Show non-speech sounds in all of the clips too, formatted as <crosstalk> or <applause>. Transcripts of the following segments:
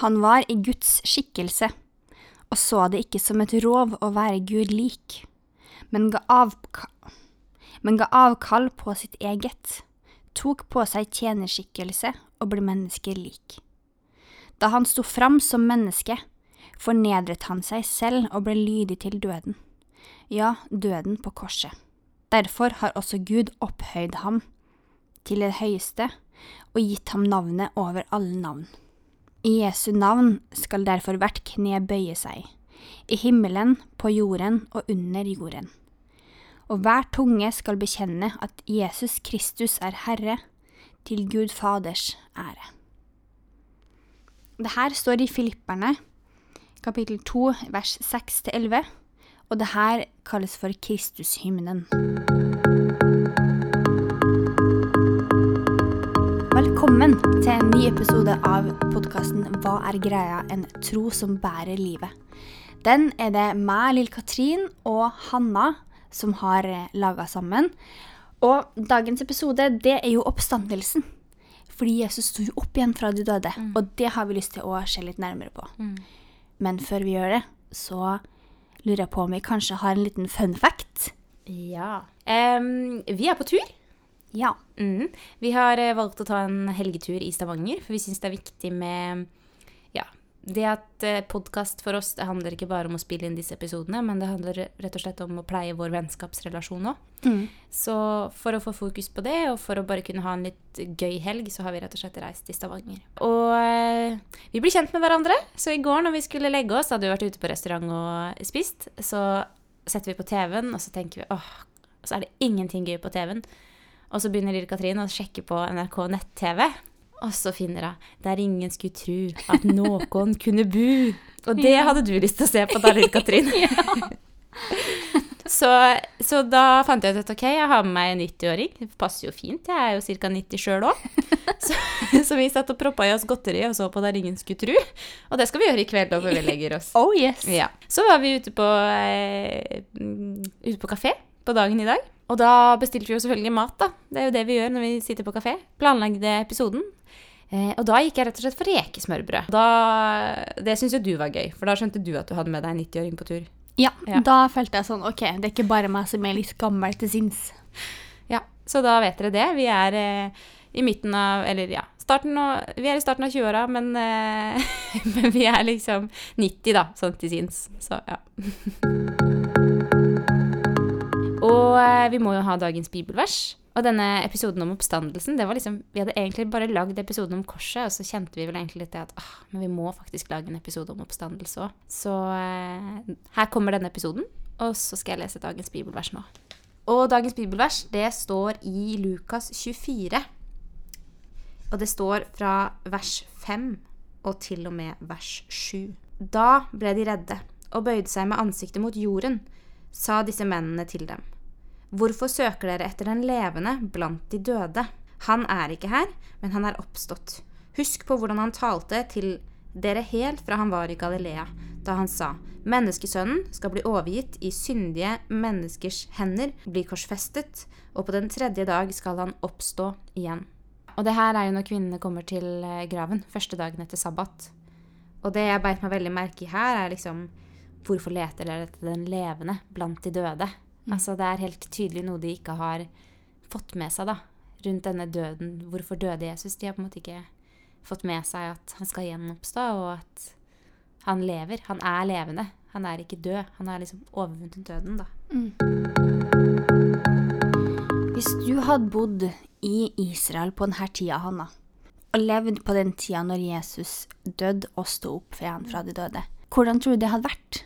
Han var i Guds skikkelse, og så det ikke som et rov å være Gud lik, men ga, avka men ga avkall på sitt eget, tok på seg tjenerskikkelse og ble mennesker lik. Da han sto fram som menneske, fornedret han seg selv og ble lydig til døden, ja, døden på korset. Derfor har også Gud opphøyd ham til det høyeste og gitt ham navnet over alle navn. I Jesu navn skal derfor hvert kne bøye seg, i himmelen, på jorden og under jorden. Og hver tunge skal bekjenne at Jesus Kristus er Herre, til Gud Faders ære. Det her står i Filipperne, kapittel 2, vers 6-11, og det her kalles for Kristushymnen. Velkommen til en ny episode av podkasten Hva er greia? En tro som bærer livet. Den er det meg, Lill Katrin og Hanna som har laga sammen. Og dagens episode, det er jo oppstandelsen. Fordi Jesus sto jo opp igjen fra de døde, Mm. og det har vi lyst til å se litt nærmere på. Men før vi gjør det, så lurer jeg på om vi kanskje har en liten fun fact. Ja. Um, vi er på tur. Ja. Mm. Vi har eh, valgt å ta en helgetur i Stavanger, for vi syns det er viktig med ja, det at eh, podkast for oss det handler ikke bare om å spille inn disse episodene, men det handler rett og slett om å pleie vår vennskapsrelasjon òg. Mm. Så for å få fokus på det, og for å bare kunne ha en litt gøy helg, så har vi rett og slett reist til Stavanger. Og eh, vi blir kjent med hverandre, så i går når vi skulle legge oss, hadde vi vært ute på restaurant og spist, så setter vi på TV-en, og så tenker vi åh, så er det ingenting gøy på TV-en. Og så begynner Lille Katrin å sjekke på NRK nett-TV. Og så finner hun 'Der ingen skulle tru at noen <laughs> kunne bu'. Og det hadde du lyst til å se på da, Lille Katrin. <laughs> <laughs> så, så da fant jeg ut at ok, jeg har med meg en 90-åring. Det passer jo fint, jeg er jo ca. 90 sjøl òg. Så, så vi satt og proppa i oss godteri og så på 'Der ingen skulle tru'. Og det skal vi gjøre i kveld før vi legger oss. Oh yes. Ja. Så var vi ute på, eh, ute på kafé på dagen i dag. Og da bestilte vi jo selvfølgelig mat, da. Det er jo det vi gjør når vi sitter på kafé. Planlagde episoden. Eh, og da gikk jeg rett og slett for rekesmørbrød. Da, det syns jo du var gøy, for da skjønte du at du hadde med deg en 90-åring på tur. Ja, Ja. da følte jeg sånn Ok, det er ikke bare meg som er litt gammel til sinns. Ja, Så da vet dere det. Vi er eh, i midten av Eller ja, av, vi er i starten av 20-åra, men, eh, <laughs> men vi er liksom 90, da, sånn til sinns. Så ja. <laughs> Og eh, vi må jo ha dagens bibelvers. Og denne episoden om oppstandelsen, det var liksom Vi hadde egentlig bare lagd episoden om korset, og så kjente vi vel egentlig litt det at ah, men vi må faktisk lage en episode om oppstandelse òg. Så eh, her kommer denne episoden, og så skal jeg lese dagens bibelvers nå. Og dagens bibelvers, det står i Lukas 24. Og det står fra vers 5 og til og med vers 7. Da ble de redde og bøyde seg med ansiktet mot jorden, sa disse mennene til dem. Hvorfor søker dere etter den levende blant de døde? Han er ikke her, men han er oppstått. Husk på hvordan han talte til dere helt fra han var i Galilea, da han sa, Menneskesønnen skal bli overgitt i syndige menneskers hender, bli korsfestet, og på den tredje dag skal han oppstå igjen. Og det her er jo når kvinnene kommer til eh, graven, første dagen etter sabbat. Og det jeg beit meg veldig merke i her, er liksom Hvorfor leter dere etter den levende blant de døde? Altså, det er helt tydelig noe de ikke har fått med seg, da. Rundt denne døden. Hvorfor døde Jesus? De har på en måte ikke fått med seg at han skal gjenoppstå, og at han lever. Han er levende. Han er ikke død. Han har liksom overvunnet døden, da. Hvis du hadde bodd i Israel på denne tida, Hanna, og levd på den tida når Jesus døde og sto opp igjen fra de døde, hvordan tror du det hadde vært?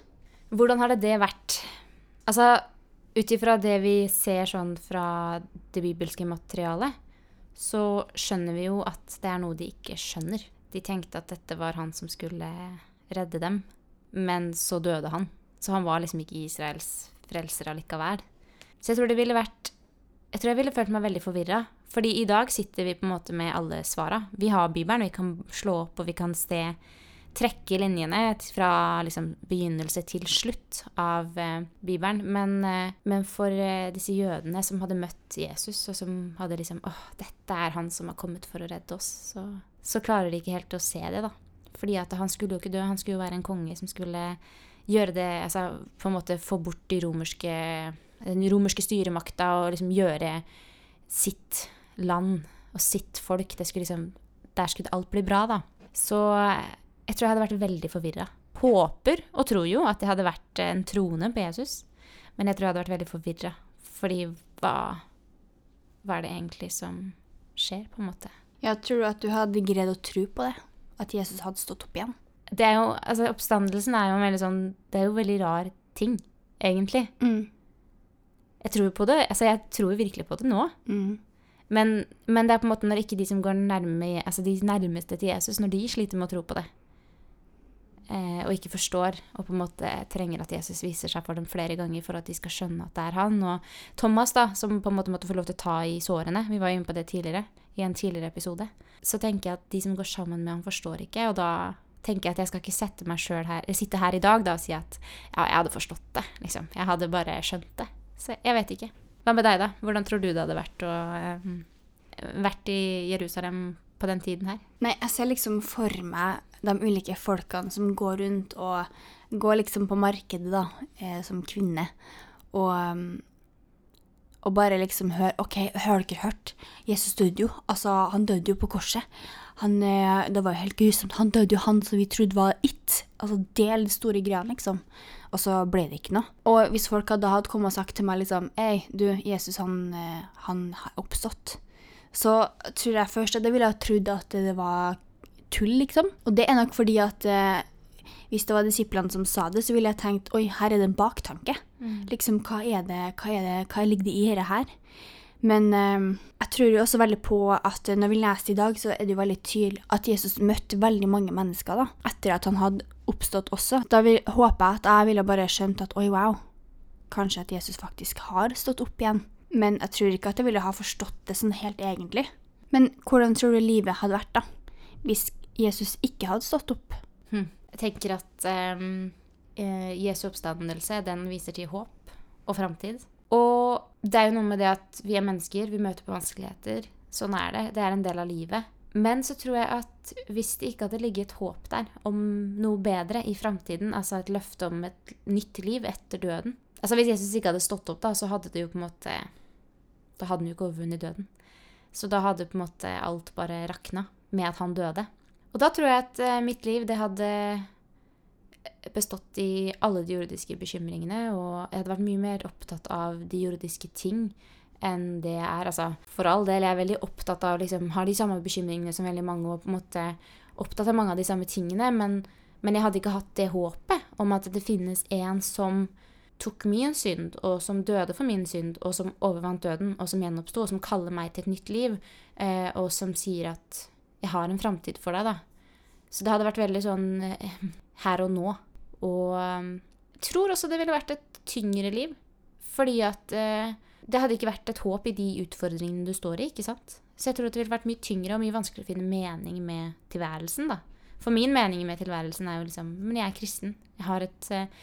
Hvordan hadde det vært? Altså, ut ifra det vi ser sånn fra det bibelske materialet, så skjønner vi jo at det er noe de ikke skjønner. De tenkte at dette var han som skulle redde dem, men så døde han. Så han var liksom ikke Israels frelser allikevel. Så jeg tror det ville vært Jeg tror jeg ville følt meg veldig forvirra. Fordi i dag sitter vi på en måte med alle svara. Vi har Bibelen, vi kan slå opp og vi kan se trekke linjene fra liksom, begynnelse til slutt av eh, Bibelen. Men, eh, men for eh, disse jødene som hadde møtt Jesus, og som hadde liksom åh, dette er han som har kommet for å redde oss, så, så klarer de ikke helt å se det, da. Fordi at han skulle jo ikke dø, han skulle jo være en konge som skulle gjøre det Altså på en måte få bort de romerske, den romerske styremakta og liksom gjøre sitt land og sitt folk det skulle liksom, Der skulle alt bli bra, da. Så jeg tror jeg hadde vært veldig forvirra. Håper og tror jo at jeg hadde vært en troende på Jesus, men jeg tror jeg hadde vært veldig forvirra. Fordi hva, hva er det egentlig som skjer, på en måte? Jeg tror at du hadde greid å tro på det. At Jesus hadde stått opp igjen. Det er jo, altså Oppstandelsen er jo en veldig sånn Det er jo en veldig rar ting, egentlig. Mm. Jeg tror på det, altså jeg tror virkelig på det nå. Mm. Men, men det er på en måte når ikke de som går nærme, altså de nærmeste til Jesus, når de sliter med å tro på det, eh, og ikke forstår, og på en måte trenger at Jesus viser seg for dem flere ganger for at de skal skjønne at det er han. Og Thomas, da, som på en måte måtte få lov til å ta i sårene, vi var jo inne på det tidligere, i en tidligere episode, så tenker jeg at de som går sammen med ham, forstår ikke, og da tenker jeg at jeg skal ikke sette meg selv her, sitte her i dag da og si at ja, jeg hadde forstått det, liksom. Jeg hadde bare skjønt det. Så jeg vet ikke. Hva med deg, da? Hvordan tror du det hadde vært å eh, vært i Jerusalem på den tiden her? Nei, jeg ser liksom for meg de ulike folkene som går rundt og går liksom på markedet, da, eh, som kvinne, og, og bare liksom hør OK, har dere hørt? Jesus døde jo. Altså, han døde jo på korset. Han, eh, det var jo helt grusomt. Han døde jo, han som vi trodde var it. Altså, det er de store greiene, liksom. Og så ble det ikke noe. Og hvis folk hadde kommet og sagt til meg liksom Hei, du, Jesus, han, eh, han har oppstått. Så tror jeg først at jeg ville ha trodd at det var tull, liksom. Og det er nok fordi at eh, hvis det var disiplene som sa det, så ville jeg tenkt oi, her er det en baktanke. Liksom, hva er det, hva er det, hva ligger det i dette her? Men eh, jeg tror jo også veldig på at når vi leser i dag, så er det jo veldig tydelig at Jesus møtte veldig mange mennesker da, etter at han hadde oppstått også. Da vil, håper jeg at jeg ville bare skjønt at oi, wow, kanskje at Jesus faktisk har stått opp igjen. Men jeg tror ikke at jeg ville ha forstått det sånn helt egentlig. Men hvordan tror du livet hadde vært da, hvis Jesus ikke hadde stått opp? Hm. Jeg tenker at eh, Jesu oppstandelse, den viser til håp og framtid. Og det er jo noe med det at vi er mennesker, vi møter på vanskeligheter. Sånn er det. Det er en del av livet. Men så tror jeg at hvis det ikke hadde ligget håp der om noe bedre i framtiden, altså et løfte om et nytt liv etter døden Altså Hvis Jesus ikke hadde stått opp, da, så hadde det jo på en måte Da hadde han jo ikke overvunnet døden. Så da hadde på en måte alt bare rakna med at han døde. Og da tror jeg at eh, mitt liv, det hadde bestått i alle de jordiske bekymringene, og jeg hadde vært mye mer opptatt av de jordiske ting enn det jeg er. Altså, for all del, jeg er veldig opptatt av liksom, har de samme bekymringene som veldig mange, og på en måte opptatt av mange av de samme tingene, men, men jeg hadde ikke hatt det håpet om at det finnes en som tok min synd, og som døde for min synd, og som overvant døden, og som gjenoppsto, og som kaller meg til et nytt liv, eh, og som sier at jeg har en framtid for deg, da. Så det hadde vært veldig sånn eh, her og nå. Og jeg tror også det ville vært et tyngre liv. Fordi at eh, det hadde ikke vært et håp i de utfordringene du står i, ikke sant? Så jeg tror det ville vært mye tyngre og mye vanskeligere å finne mening med tilværelsen, da. For min mening med tilværelsen er jo liksom Men jeg er kristen. Jeg har et eh,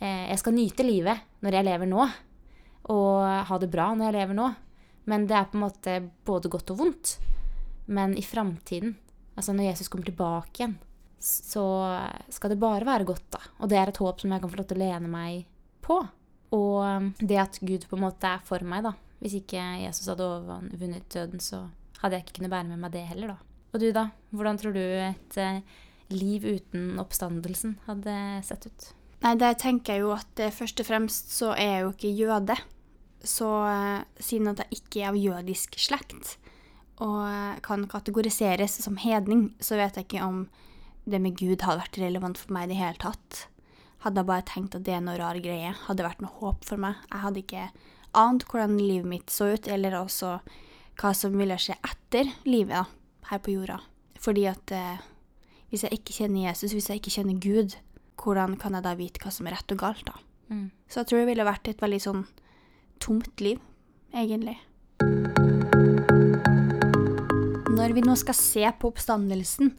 Jeg skal nyte livet når jeg lever nå. Og ha det bra når jeg lever nå. Men det er på en måte både godt og vondt. Men i framtiden, altså når Jesus kommer tilbake igjen, så skal det bare være godt, da. Og det er et håp som jeg kan få lov til å lene meg på. Og um, det at Gud på en måte er for meg, da. Hvis ikke Jesus hadde overvunnet døden, så hadde jeg ikke kunnet bære med meg det heller, da. Og du, da? Hvordan tror du et eh, liv uten oppstandelsen hadde sett ut? Nei, der tenker jeg jo at eh, først og fremst så er jeg jo ikke jøde. Så eh, siden at jeg ikke er av jødisk slekt, og eh, kan kategoriseres som hedning, så vet jeg ikke om det med Gud hadde vært relevant for meg i det hele tatt. Hadde jeg bare tenkt at det er noe rar greie, hadde det vært noe håp for meg. Jeg hadde ikke ant hvordan livet mitt så ut, eller også hva som ville skje etter livet da, her på jorda. Fordi at eh, hvis jeg ikke kjenner Jesus, hvis jeg ikke kjenner Gud, hvordan kan jeg da vite hva som er rett og galt, da? Mm. Så jeg tror det ville vært et veldig sånn tomt liv, egentlig. Når vi nå skal se på oppstandelsen,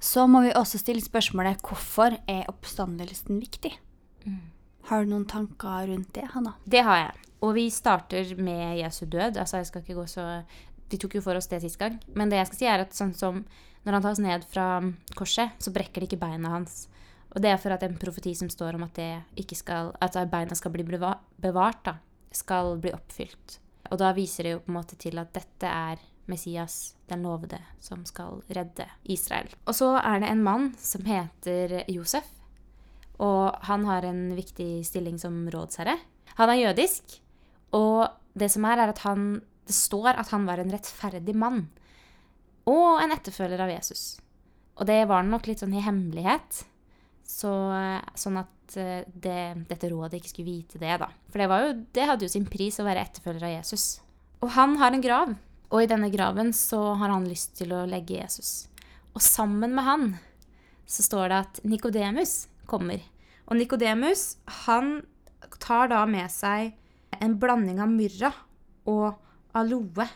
så må vi også stille spørsmålet hvorfor er oppstandelsen viktig? Har du noen tanker rundt det, Hanna? Det har jeg. Og vi starter med Jesu død. Altså, jeg skal ikke gå så de tok jo for oss det sist gang. Men det jeg skal si, er at sånn som når han tas ned fra korset, så brekker det ikke beina hans. Og det er for at en profeti som står om at, skal, at beina skal bli bevart, da, skal bli oppfylt. Og da viser det jo på en måte til at dette er Messias, den lovede, som skal redde Israel. Og så er det en mann som heter Josef. Og han har en viktig stilling som rådsherre. Han er jødisk, og det som er, er at han Det står at han var en rettferdig mann. Og en etterfølger av Jesus. Og det var nok litt sånn i hemmelighet. Så, sånn at eh, det, dette rådet ikke skulle vite det, da. For det, jo, det hadde jo sin pris å være etterfølger av Jesus. Og han har en grav. Og i denne graven så har han lyst til å legge Jesus. Og sammen med han så står det at Nikodemus kommer. Og Nikodemus, han tar da med seg en blanding av myrra og aloe.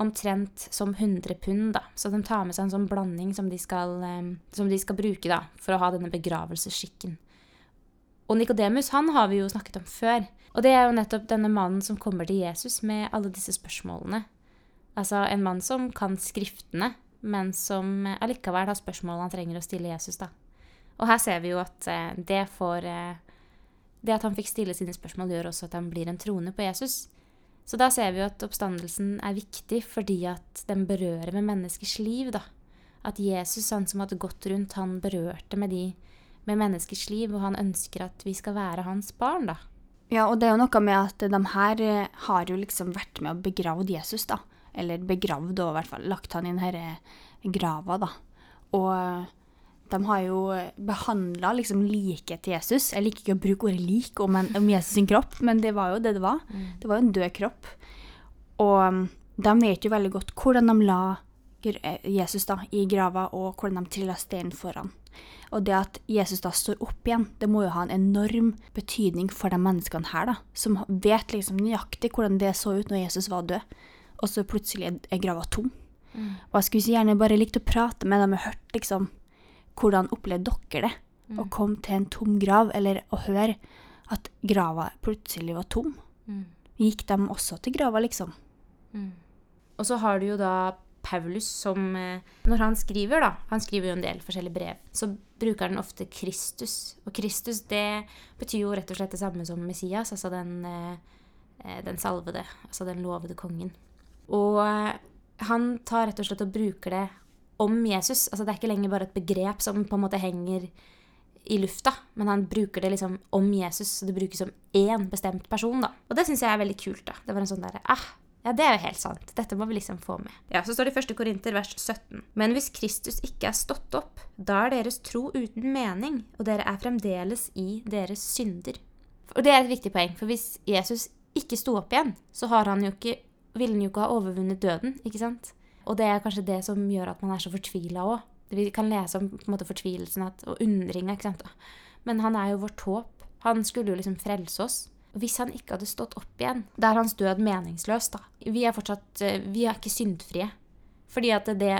Omtrent som 100 pund, da. Så de tar med seg en sånn blanding som de skal, eh, som de skal bruke da, for å ha denne begravelsesskikken. Og Nikodemus, han har vi jo snakket om før. Og det er jo nettopp denne mannen som kommer til Jesus med alle disse spørsmålene. Altså en mann som kan skriftene, men som allikevel har spørsmål han trenger å stille Jesus, da. Og her ser vi jo at eh, det får eh, Det at han fikk stille sine spørsmål, gjør også at han blir en troende på Jesus. Så da ser vi jo at oppstandelsen er viktig fordi at den berører med menneskers liv, da. At Jesus, han som hadde gått rundt, han berørte med de med menneskers liv, og han ønsker at vi skal være hans barn, da. Ja, og det er jo noe med at de her eh, har jo liksom vært med og begravd Jesus, da. Eller begravd og i hvert fall lagt han i denne grava, da. Og de har jo behandla liksom liket til Jesus. Jeg liker ikke å bruke ordet lik om, en, om Jesus sin kropp, men det var jo det det var. Det var jo en død kropp. Og um, de vet jo veldig godt hvordan de la eh, Jesus da i grava, og hvordan de trilla steinen foran. Og det at Jesus da står opp igjen, det må jo ha en enorm betydning for de menneskene her, da, som vet liksom nøyaktig hvordan det så ut når Jesus var død, og så plutselig er- grava tom. Og jeg skulle så gjerne bare likt å prate med dem og hørt liksom hvordan opplevde dere det? Å komme til en tom grav, eller å høre at grava plutselig var tom. Gikk de også til grava, liksom? Og så har du jo da Paulus som eh, Når han skriver, da Han skriver jo en del forskjellige brev. Så bruker han ofte Kristus. Og Kristus, det betyr jo rett og slett det samme som Messias, altså den, eh, eh, den salvede. Altså den lovede kongen. Og han tar rett og slett og bruker det om Jesus. Altså det er ikke lenger bare et begrep som på en måte henger i lufta, men han bruker det liksom om Jesus, så det brukes som én bestemt person, da. Og det syns jeg er veldig kult, da. Det var en sånn derre ah, ja, det er jo helt sant. Dette må vi liksom få med. Ja, Så står det i 1. Korinter vers 17. Men hvis Kristus ikke er stått opp, da er deres tro uten mening, og dere er fremdeles i deres synder. Og det er et viktig poeng, for hvis Jesus ikke sto opp igjen, så har han jo ikke, ville han jo ikke ha overvunnet døden, ikke sant? Og det er kanskje det som gjør at man er så fortvila òg. Vi kan lese om måte fortvilelsen at, og undringa. Men han er jo vårt håp. Han skulle jo liksom frelse oss. Hvis han ikke hadde stått opp igjen, da er hans død meningsløs, da. Vi er fortsatt eh, Vi er ikke syndfrie. Fordi at det,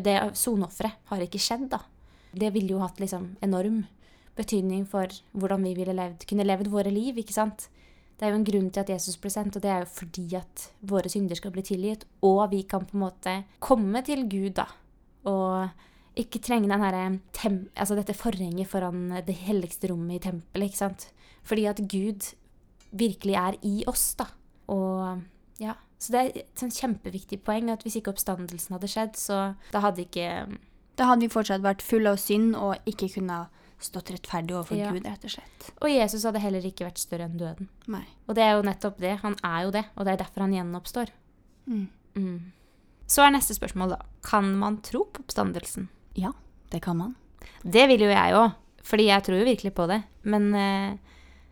det soneofferet har ikke skjedd, da. Det ville jo hatt liksom enorm betydning for hvordan vi ville levd, kunne levd våre liv, ikke sant. Det er jo en grunn til at Jesus ble sendt, og det er jo fordi at våre synder skal bli tilgitt, og vi kan på en måte komme til Gud, da. Og ikke trenge den her altså dette forhenget foran det helligste rommet i tempelet, ikke sant. Fordi at Gud virkelig er i oss, da. Og ja. Så det er et sånn kjempeviktig poeng at hvis ikke oppstandelsen hadde skjedd, så da hadde ikke Da hadde vi fortsatt vært fulle av synd og ikke kunne stått rettferdig overfor Ja. Gud, rett og slett. Og Jesus hadde heller ikke vært større enn døden. Nei. Og det er jo nettopp det. Han er jo det, og det er derfor han gjenoppstår. Mm. Mm. Så er neste spørsmål, da. Kan man tro på oppstandelsen? Ja, det kan man. Det vil jo jeg òg, fordi jeg tror jo virkelig på det. Men, eh,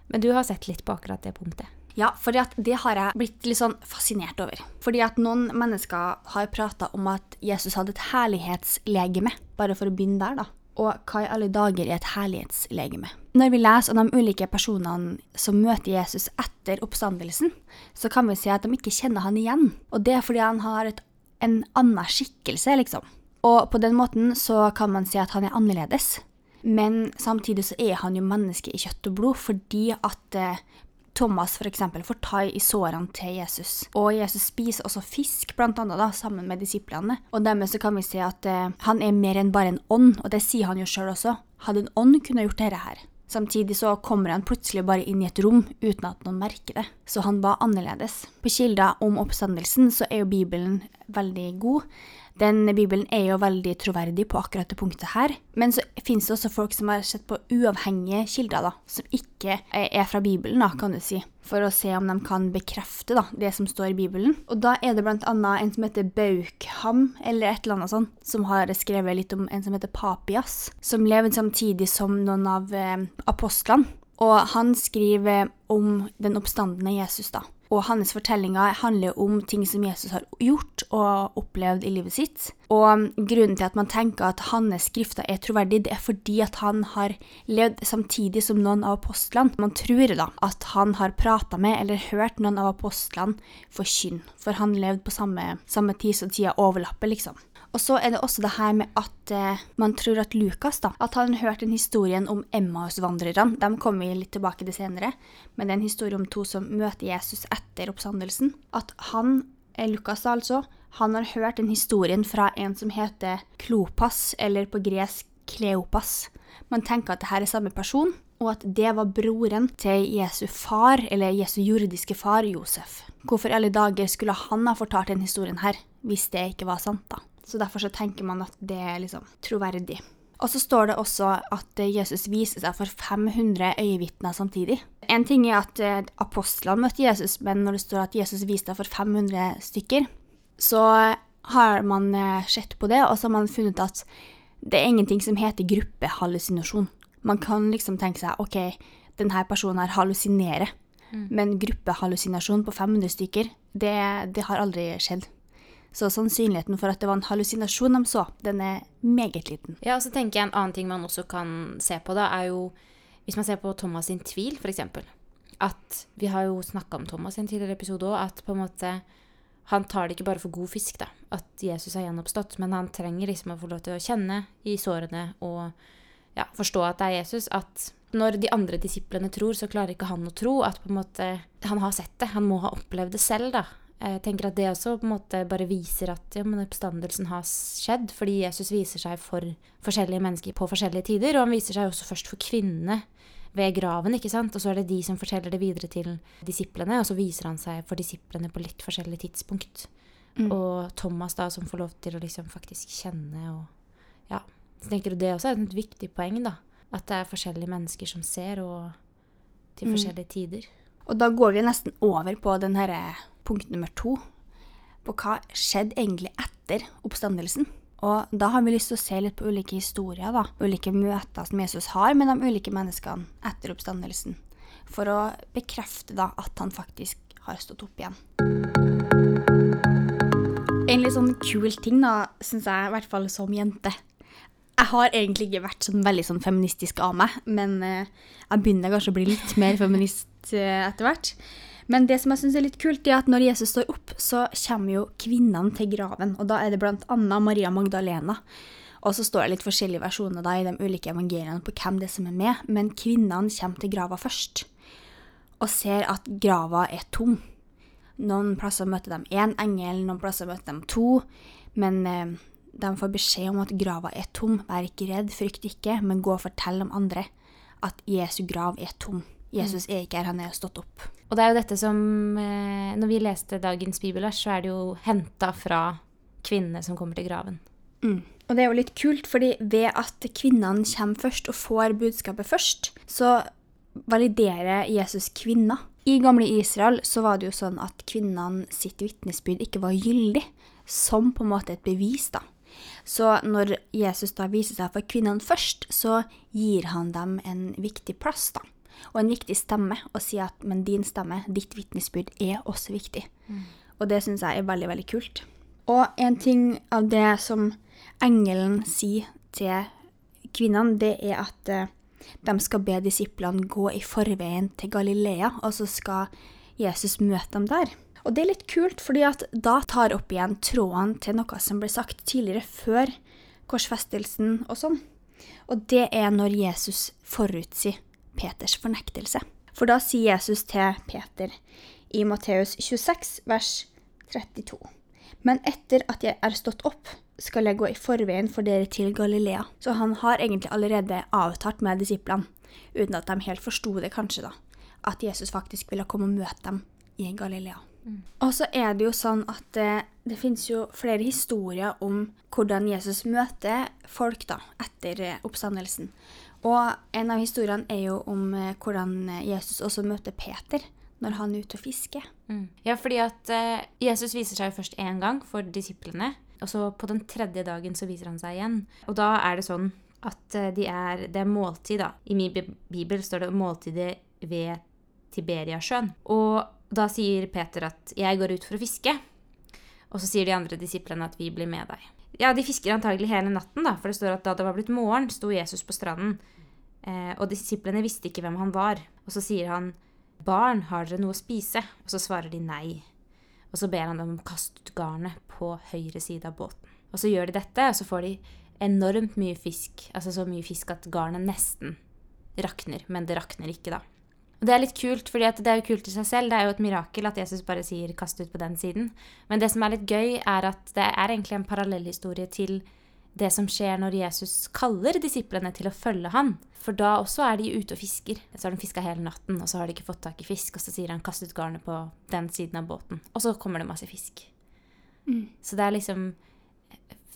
men du har sett litt på akkurat det punktet. Ja, for det har jeg blitt litt sånn fascinert over. Fordi at noen mennesker har prata om at Jesus hadde et herlighetslegeme, bare for å begynne der, da. Og hva i alle dager er et herlighetslegeme? Når vi leser om de ulike personene som møter Jesus etter oppstandelsen, så kan vi si at de ikke kjenner han igjen. Og det er fordi han har et, en annen skikkelse, liksom. Og på den måten så kan man si at han er annerledes. Men samtidig så er han jo menneske i kjøtt og blod, fordi at eh, Thomas for eksempel får ta i sårene til Jesus. Og Jesus spiser også fisk, blant annet, da, sammen med disiplene. Og dermed så kan vi si at eh, han er mer enn bare en ånd, og det sier han jo sjøl også. Hadde en ånd kunne gjort dette her. Samtidig så kommer han plutselig bare inn i et rom uten at noen merker det. Så han var annerledes. På kilder om oppstandelsen så er jo Bibelen veldig god. Den Bibelen er jo veldig troverdig på akkurat det punktet her. Men så finnes det også folk som har sett på uavhengige kilder, da, som ikke er fra Bibelen, da, kan du si. For å se om de kan bekrefte da, det som står i Bibelen. Og da er det annet en som heter Baukham, eller et eller annet sånt, som har skrevet litt om en som heter Papias, som levde samtidig som noen av eh, apostlene. Og han skriver om den oppstandende Jesus, da. Og hans fortellinger handler om ting som Jesus har gjort og opplevd i livet sitt. Og grunnen til at man tenker at hans skrifter er troverdig, det er fordi at han har levd samtidig som noen av apostlene. Man tror da at han har prata med eller hørt noen av apostlene forkynne, for han levde på samme, samme tid som tida overlapper, liksom. Og så er det også det her med at eh, man tror at Lukas da, at han hørte den historien om Emmaus-vandrerne. De kommer vi litt tilbake til senere. Men det er en historie om to som møter Jesus etter oppstandelsen. At han, eh, Lukas altså, han har hørt den historien fra en som heter Klopas, eller på gresk Kleopas. Man tenker at det her er samme person, og at det var broren til Jesu far, eller Jesu jordiske far, Josef. Hvorfor alle dager skulle han ha fortalt den historien her, hvis det ikke var sant, da? Så derfor så tenker man at det er liksom troverdig. Og så står det også at Jesus viser seg for 500 øyevitner samtidig. En ting er at eh, apostlene møtte Jesus, men når det står at Jesus viste seg for 500 stykker, så har man eh, sett på det, og så har man funnet at det er ingenting som heter gruppehallusinasjon. Man kan liksom tenke seg OK, denne personen her hallusinerer, mm. men gruppehallusinasjon på 500 stykker, det, det har aldri skjedd. Så sannsynligheten for at det var en hallusinasjon de så, den er meget liten. Ja, og så tenker jeg En annen ting man også kan se på, da, er jo Hvis man ser på Thomas sin tvil, f.eks. At Vi har jo snakka om Thomas i en tidligere episode òg. At på en måte han tar det ikke bare for god fisk, da, at Jesus er gjenoppstått, men han trenger liksom å få lov til å kjenne i sårene og ja, forstå at det er Jesus. At når de andre disiplene tror, så klarer ikke han å tro at på en måte han har sett det. Han må ha opplevd det selv, da. Jeg tenker at det også på en måte bare viser at ja, men oppstandelsen har skjedd, fordi Jesus viser seg for forskjellige mennesker på forskjellige tider, og han viser seg også først for kvinnene ved graven, ikke sant, og så er det de som forteller det videre til disiplene, og så viser han seg for disiplene på litt forskjellig tidspunkt. Mm. Og Thomas da som får lov til å liksom faktisk kjenne og Ja. Så tenker du det også er et viktig poeng, da. At det er forskjellige mennesker som ser, og til mm. forskjellige mm. tider. Og da går vi nesten over på den herre punkt nummer to på hva skjedde egentlig etter oppstandelsen. Og da har vi lyst til å se litt på ulike historier, da, ulike møter som Jesus har med de ulike menneskene etter oppstandelsen, for å bekrefte da at han faktisk har stått opp igjen. En litt sånn kul ting, da, syns jeg, i hvert fall som jente. Jeg har egentlig ikke vært sånn veldig sånn feministisk av meg, men eh, jeg begynner kanskje å bli litt mer feminist eh, etter hvert. Men det som jeg syns er litt kult, er at når Jesus står opp, så kommer jo kvinnene til graven. Og da er det annet Maria Magdalena. Og så står det litt forskjellige versjoner da i de ulike evangeliene på hvem det er som er med, men kvinnene kommer til grava først. Og ser at grava er tom. Noen plasser møter de én engel, noen plasser møter de to. Men eh, de får beskjed om at grava er tom. Vær ikke redd, frykt ikke, men gå og fortell om andre at Jesu grav er tom. Jesus er ikke her, han er stått opp. Og det er jo dette som eh, Når vi leste dagens bibelvers, så er det jo henta fra kvinnene som kommer til graven. Mm. Og det er jo litt kult, fordi ved at kvinnene kommer først og får budskapet først, så validerer Jesus kvinner. I gamle Israel så var det jo sånn at kvinnene sitt vitnesbyrd ikke var gyldig, som på en måte et bevis, da. Så når Jesus da viser seg for kvinnene først, så gir han dem en viktig plass, da og en viktig stemme, og si at men din stemme, ditt vitnesbyrd, er også viktig. Mm. Og det syns jeg er veldig, veldig kult. Og en ting av det som engelen sier til kvinnene, det er at uh, de skal be disiplene gå i forveien til Galilea, og så skal Jesus møte dem der. Og det er litt kult, fordi at da tar opp igjen tråden til noe som ble sagt tidligere, før korsfestelsen og sånn. Og det er når Jesus forutsier Peters fornektelse. For da sier Jesus til Peter i Matteus 26, vers 32. Men etter at jeg er stått opp, skal jeg gå i forveien for dere til Galilea. Så han har egentlig allerede avtalt med disiplene, uten at de helt forsto det kanskje, da, at Jesus faktisk ville komme og møte dem i Galilea. Og så er det jo sånn at det, det finnes jo flere historier om hvordan Jesus møter folk da, etter eh, oppstandelsen. Og en av historiene er jo om eh, hvordan eh, Jesus også møter Peter når han er ute og fisker. Mm. Ja, fordi at uh, Jesus viser seg jo først én gang for disiplene. Og så på den tredje dagen så viser han seg igjen. Og da er det sånn at de er, det er måltid, da. I min bibel står det måltidet ved Tiberiasjøen. Og da sier Peter at 'jeg går ut for å fiske'. Og så sier de andre disiplene at 'vi blir med deg'. Ja, de fisker antagelig hele natten, da, for det står at da det var blitt morgen, sto Jesus på stranden. Eh, og disiplene visste ikke hvem han var. Og så sier han 'Barn, har dere noe å spise?' Og så svarer de nei. Og så ber han dem å kaste ut garnet på høyre side av båten. Og så gjør de dette, og så får de enormt mye fisk. Altså så mye fisk at garnet nesten rakner, men det rakner ikke, da. Og det er litt kult, for det er jo kult i seg selv. Det er jo et mirakel at Jesus bare sier 'kast ut på den siden'. Men det som er litt gøy, er at det er egentlig en parallellhistorie til det som skjer når Jesus kaller disiplene til å følge han. For da også er de ute og fisker. Så har de fiska hele natten, og så har de ikke fått tak i fisk. Og så sier han 'kast ut garnet på den siden av båten'. Og så kommer det masse fisk. Så det er liksom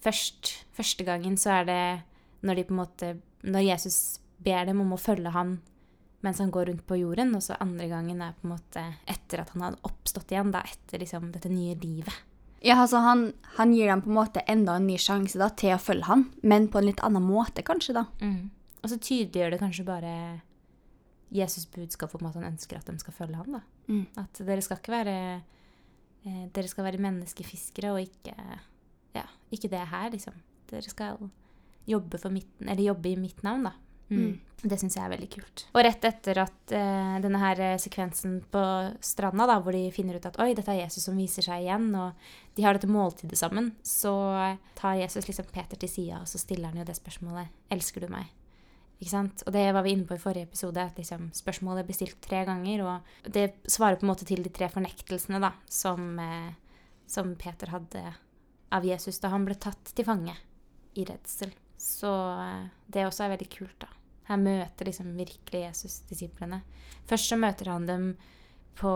Først, første gangen så er det når de på en måte Når Jesus ber dem om å følge han mens han går rundt på jorden, og så andre gangen er på en måte etter at han har oppstått igjen, da, etter liksom dette nye livet. Ja, altså han, han gir dem på en måte enda en ny sjanse da, til å følge han, men på en litt annen måte, kanskje. da. Og så tydeliggjør det kanskje bare Jesus' budskap om at han ønsker at de skal følge ham. da. Mm. At dere skal ikke være eh, Dere skal være menneskefiskere og ikke Ja, ikke det her, liksom. Dere skal jobbe Eller jobbe i mitt navn, da. Mm. Det syns jeg er veldig kult. Og rett etter at eh, denne her eh, sekvensen på stranda, da, hvor de finner ut at oi, dette er Jesus som viser seg igjen, og de har dette måltidet sammen, så tar Jesus liksom Peter til sida, og så stiller han jo det spørsmålet Elsker du meg? Ikke sant? Og det var vi inne på i forrige episode, at liksom spørsmålet er bestilt tre ganger, og det svarer på en måte til de tre fornektelsene da, som, eh, som Peter hadde av Jesus da han ble tatt til fange i redsel. Så eh, det også er veldig kult, da. Her møter liksom virkelig Jesus disiplene. Først så møter han dem på,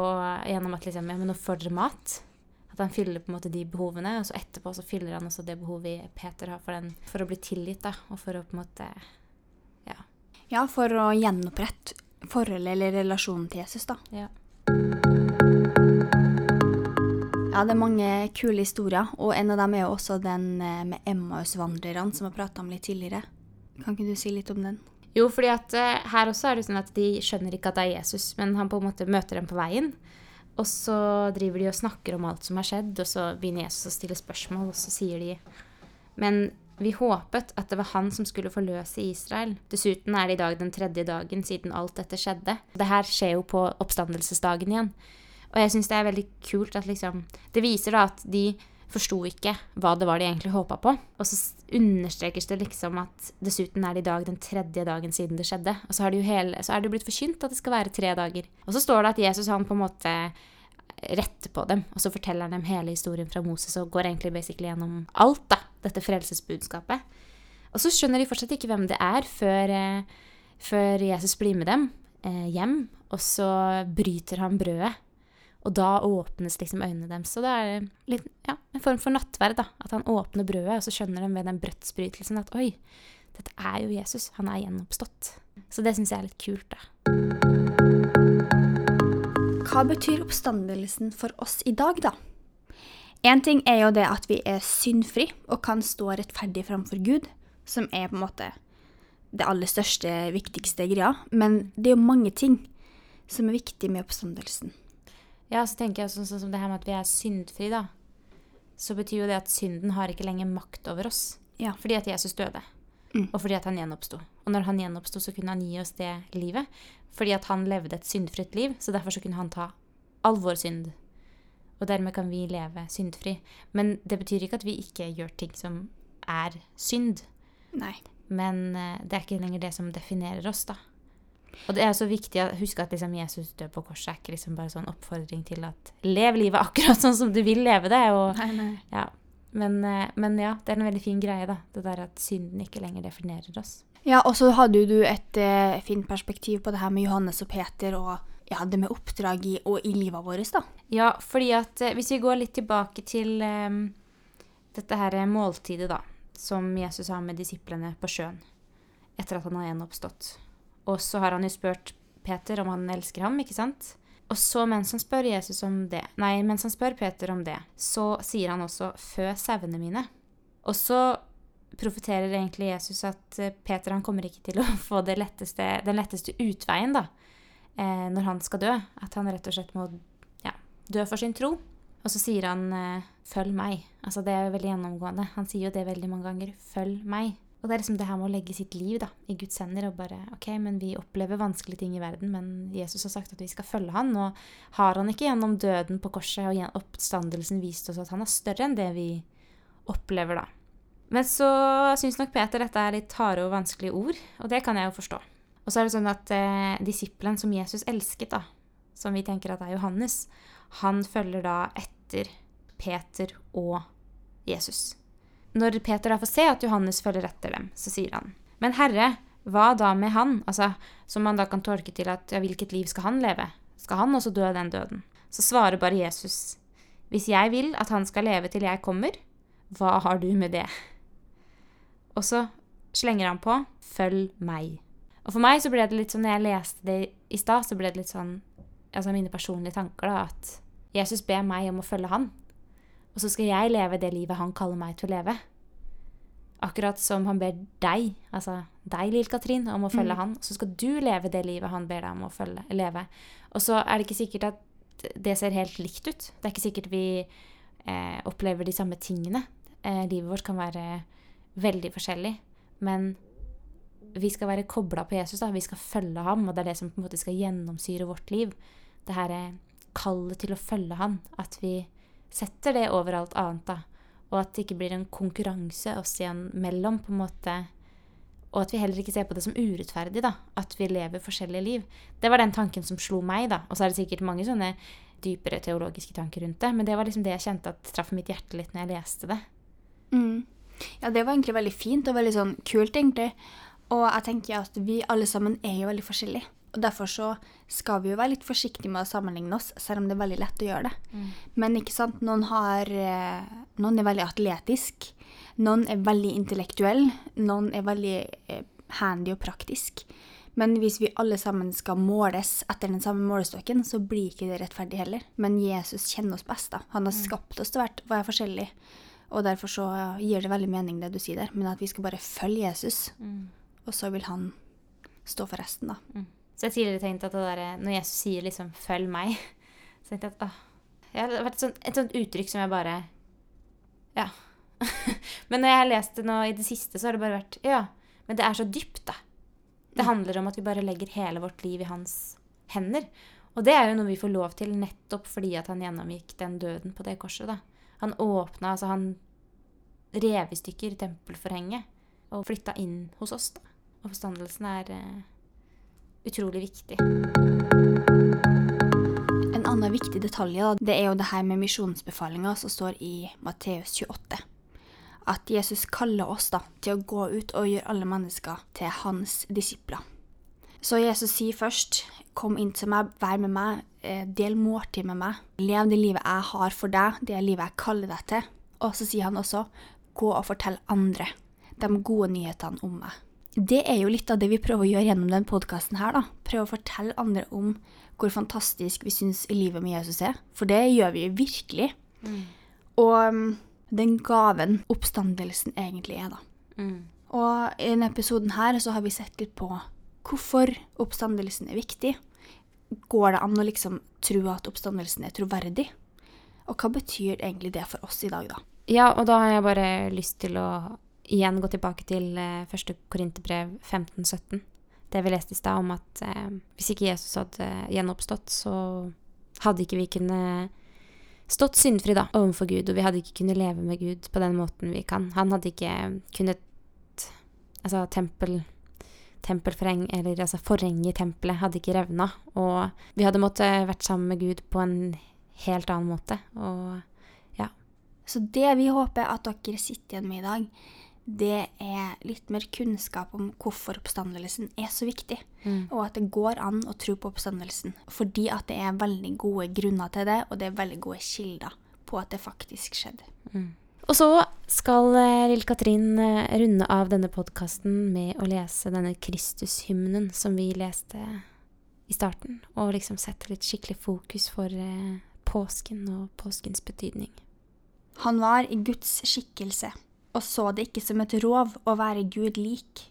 gjennom at liksom, ja, men nå får dere mat. At han fyller på en måte de behovene, og så etterpå så fyller han også det behovet Peter har for, den, for å bli tilgitt, da, og for å på en måte Ja. Ja, for å gjenopprette forholdet eller relasjonen til Jesus, da. ja. Ja, det er mange kule historier, og en av dem er jo også den eh, med Emmaus-vandrerne som vi har prata om litt tidligere. Kan ikke du si litt om den? Jo, fordi at eh, her også er det sånn at de skjønner ikke at det er Jesus, men han på en måte møter dem på veien. Og så driver de og snakker om alt som har skjedd, og så begynner Jesus å stille spørsmål, og så sier de Men vi håpet at det var han som skulle forløse Israel. Dessuten er det i dag den tredje dagen siden alt dette skjedde. Det her skjer jo på oppstandelsesdagen igjen. Og jeg syns det er veldig kult at liksom Det viser da at de forsto ikke hva det var de egentlig håpa på. Og så understrekes det liksom at dessuten er det i dag den tredje dagen siden det skjedde. Og så, det hele, så er det jo blitt forkynt at det skal være tre dager. Og så står det at Jesus han på en måte retter på dem, og så forteller han dem hele historien fra Moses og går egentlig basically gjennom alt, da. Dette frelsesbudskapet. Og så skjønner de fortsatt ikke hvem det er før, eh, før Jesus blir med dem eh, hjem, og så bryter han brødet. Og da åpnes liksom øynene deres. Så det er litt, ja, en form for nattverd. da, At han åpner brødet, og så skjønner de ved den brødsbrytelsen at oi, dette er jo Jesus. Han er gjenoppstått. Så det syns jeg er litt kult, da. Hva betyr oppstandelsen for oss i dag, da? Én ting er jo det at vi er syndfri og kan stå rettferdig framfor Gud, som er på en måte det aller største, viktigste greia. Men det er jo mange ting som er viktig med oppstandelsen. Ja, så tenker jeg sånn, sånn som det her med at vi er syndfri, da. Så betyr jo det at synden har ikke lenger makt over oss. Ja. Fordi at Jesus døde. Mm. Og fordi at han gjenoppsto. Og når han gjenoppsto, så kunne han gi oss det livet. Fordi at han levde et syndfritt liv, så derfor så kunne han ta all vår synd. Og dermed kan vi leve syndfri. Men det betyr ikke at vi ikke gjør ting som er synd. Nei. Men eh, det er ikke lenger det som definerer oss, da. Og det er så viktig å huske at liksom Jesus død på korset er ikke liksom bare sånn oppfordring til at lev livet <laughs> akkurat sånn som du vil leve det. Og, Nei, nei. ja. men, eh, men ja, det er en veldig fin greie, da. Det der at synden ikke lenger definerer oss. Ja, og så hadde jo du et eh, fint perspektiv på det her med Johannes og Peter og ja, det med oppdrag i, og i livet vårt, da. Ja, fordi at eh, hvis vi går litt tilbake til eh, dette her måltidet, da, som Jesus har med disiplene på sjøen etter at han har gjenoppstått. Og så har han jo spurt Peter om han elsker ham, ikke sant? Og så mens han spør Jesus om det, nei, mens han spør Peter om det, så sier han også 'fø sauene mine'. Og så profeterer egentlig Jesus at eh, Peter han kommer ikke til å <laughs> få letteste, den letteste utveien da, eh, når han skal dø. At han rett og slett må ja, dø for sin tro. Og så sier han eh, 'følg meg'. Altså Det er jo veldig gjennomgående. Han sier jo det veldig mange ganger. 'Følg meg'. Og det er liksom det her med å legge sitt liv da, i Guds hender og bare OK, men vi opplever vanskelige ting i verden, men Jesus har sagt at vi skal følge han, og har han ikke gjennom døden på korset og oppstandelsen vist oss at han er større enn det vi opplever, da. Men så syns nok Peter dette er litt harde og vanskelige ord, og det kan jeg jo forstå. Og så er det sånn at eh, disippelen som Jesus elsket, da, som vi tenker at er Johannes, han følger da etter Peter og Jesus. Når Peter da får se at Johannes følger etter dem, så sier han, Men Herre, hva da med han? Altså, som man da kan tolke til at ja, hvilket liv skal han leve? Skal han også dø den døden? Så svarer bare Jesus, Hvis jeg vil at han skal leve til jeg kommer, hva har du med det? Og så slenger han på, følg meg. Og for meg så ble det litt sånn, når jeg leste det i stad, så ble det litt sånn altså mine personlige tanker, da, at Jesus ber meg om å følge han. Og så skal jeg leve det livet han kaller meg til å leve. Akkurat som han ber deg, altså deg, Lill-Katrin, om å følge Mm. han. Så skal du leve det livet han ber deg om å følge, leve. Og så er det ikke sikkert at det ser helt likt ut. Det er ikke sikkert vi eh, opplever de samme tingene. Eh, livet vårt kan være veldig forskjellig. Men vi skal være kobla på Jesus. da, Vi skal følge ham, og det er det som på en måte skal gjennomsyre vårt liv. Det her er kallet til å følge han. At vi setter det over alt annet. da, Og at det ikke blir en konkurranse oss igjen mellom. på en måte, Og at vi heller ikke ser på det som urettferdig. da, At vi lever forskjellige liv. Det var den tanken som slo meg. da, Og så er det sikkert mange sånne dypere teologiske tanker rundt det. Men det var liksom det jeg kjente at traff mitt hjerte litt når jeg leste det. Mm. Ja, det var egentlig veldig fint og veldig sånn kult, egentlig. Og jeg tenker at vi alle sammen er jo veldig forskjellige. Og derfor så skal vi jo være litt forsiktige med å sammenligne oss, selv om det er veldig lett å gjøre det. Men ikke sant, noen, har, eh, noen er veldig atletisk, noen er veldig intellektuell, noen er veldig eh, handy og praktisk. Men hvis vi alle sammen skal måles etter den samme målestokken, så blir ikke det rettferdig heller. Men Jesus kjenner oss best. da. Han har skapt oss til å være- er forskjellig. Og derfor så gir det veldig mening det du sier der, men at vi skal bare følge Jesus, og så vil han stå for resten, da. Så jeg tidligere tenkte at det der, når Jesus sier liksom 'følg meg', <laughs> så tenkte jeg at åh, ja, det har vært et sånt, et sånt uttrykk som jeg bare Ja. <laughs> men når jeg har lest det nå i det siste, så har det bare vært Ja, men det er så dypt, da. Det handler om at vi bare legger hele vårt liv i hans hender. Og det er jo noe vi får lov til nettopp fordi at han gjennomgikk den døden på det korset. da. Han åpna, altså han rev i stykker tempelforhenget og flytta inn hos oss. da. Og forstandelsen er eh, utrolig viktig. En annen viktig detalj da, det er jo det her med misjonsbefalinga som står i Matteus 28. At Jesus kaller oss da til å gå ut og gjøre alle mennesker til hans disipler. Så Jesus sier først, kom inn til meg, vær med meg, eh, del måltid med meg. Lev det livet jeg har for deg, det livet jeg kaller deg til. Og så sier han også, gå og fortell andre de gode nyhetene om meg. Det er jo litt av det vi prøver å gjøre gjennom denne podkasten her, da. Prøve å fortelle andre om hvor fantastisk vi syns livet med Jesus er. For det gjør vi jo virkelig. Og um, den gaven oppstandelsen egentlig er, da. Mm. Og i denne episoden her så har vi sett litt på hvorfor oppstandelsen er viktig. Går det an å liksom tro at oppstandelsen er troverdig? Og hva betyr egentlig det for oss i dag, da? Ja, og da har jeg bare lyst til å igjen gå tilbake til eh, første Korinterbrev 15-17. Det vi leste i stad om at eh, hvis ikke Jesus hadde gjenoppstått, så hadde ikke vi kunnet stått syndfri da, overfor Gud, og vi hadde ikke kunnet leve med Gud på den måten vi kan. Han hadde ikke kunnet Altså, tempel, tempelforheng, eller altså forhenget i tempelet hadde ikke revna, og vi hadde måttet vært sammen med Gud på en helt annen måte. Og Så det vi håper at dere sitter igjen med i dag, det er litt mer kunnskap om hvorfor oppstandelsen er så viktig. Og at det går an å tro på oppstandelsen. Fordi at det er veldig gode grunner til det, og det er veldig gode kilder på at det faktisk skjedde. Og så skal eh, lille Katrin eh, runde av denne podkasten med å lese denne Kristushymnen som vi leste i starten, og liksom sette litt skikkelig fokus for eh, påsken og påskens betydning. Han var i Guds skikkelse, og så det ikke som et rov å være Gud lik,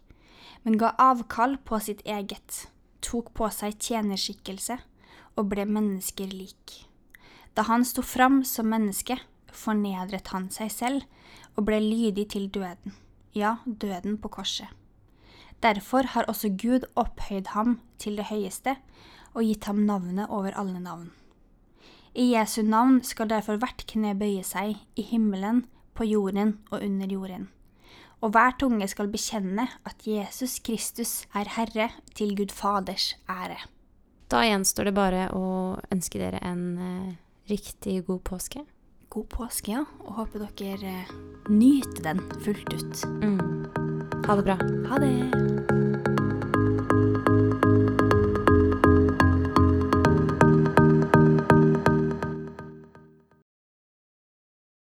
men ga avkall på sitt eget, tok på seg tjenerskikkelse og ble mennesker lik. Da han sto fram som menneske, fornedret han seg selv og ble lydig til døden, ja, døden på korset. Derfor har også Gud opphøyd ham til det høyeste og gitt ham navnet over alle navn. I Jesu navn skal derfor hvert kne bøye seg, i himmelen, på jorden og under jorden. Og hver tunge skal bekjenne at Jesus Kristus er Herre, til Gud Faders ære. Da gjenstår det bare å ønske dere en eh, riktig god påske. God påske, ja, og håper dere eh, nyter den fullt ut. Ha det bra. Ha det!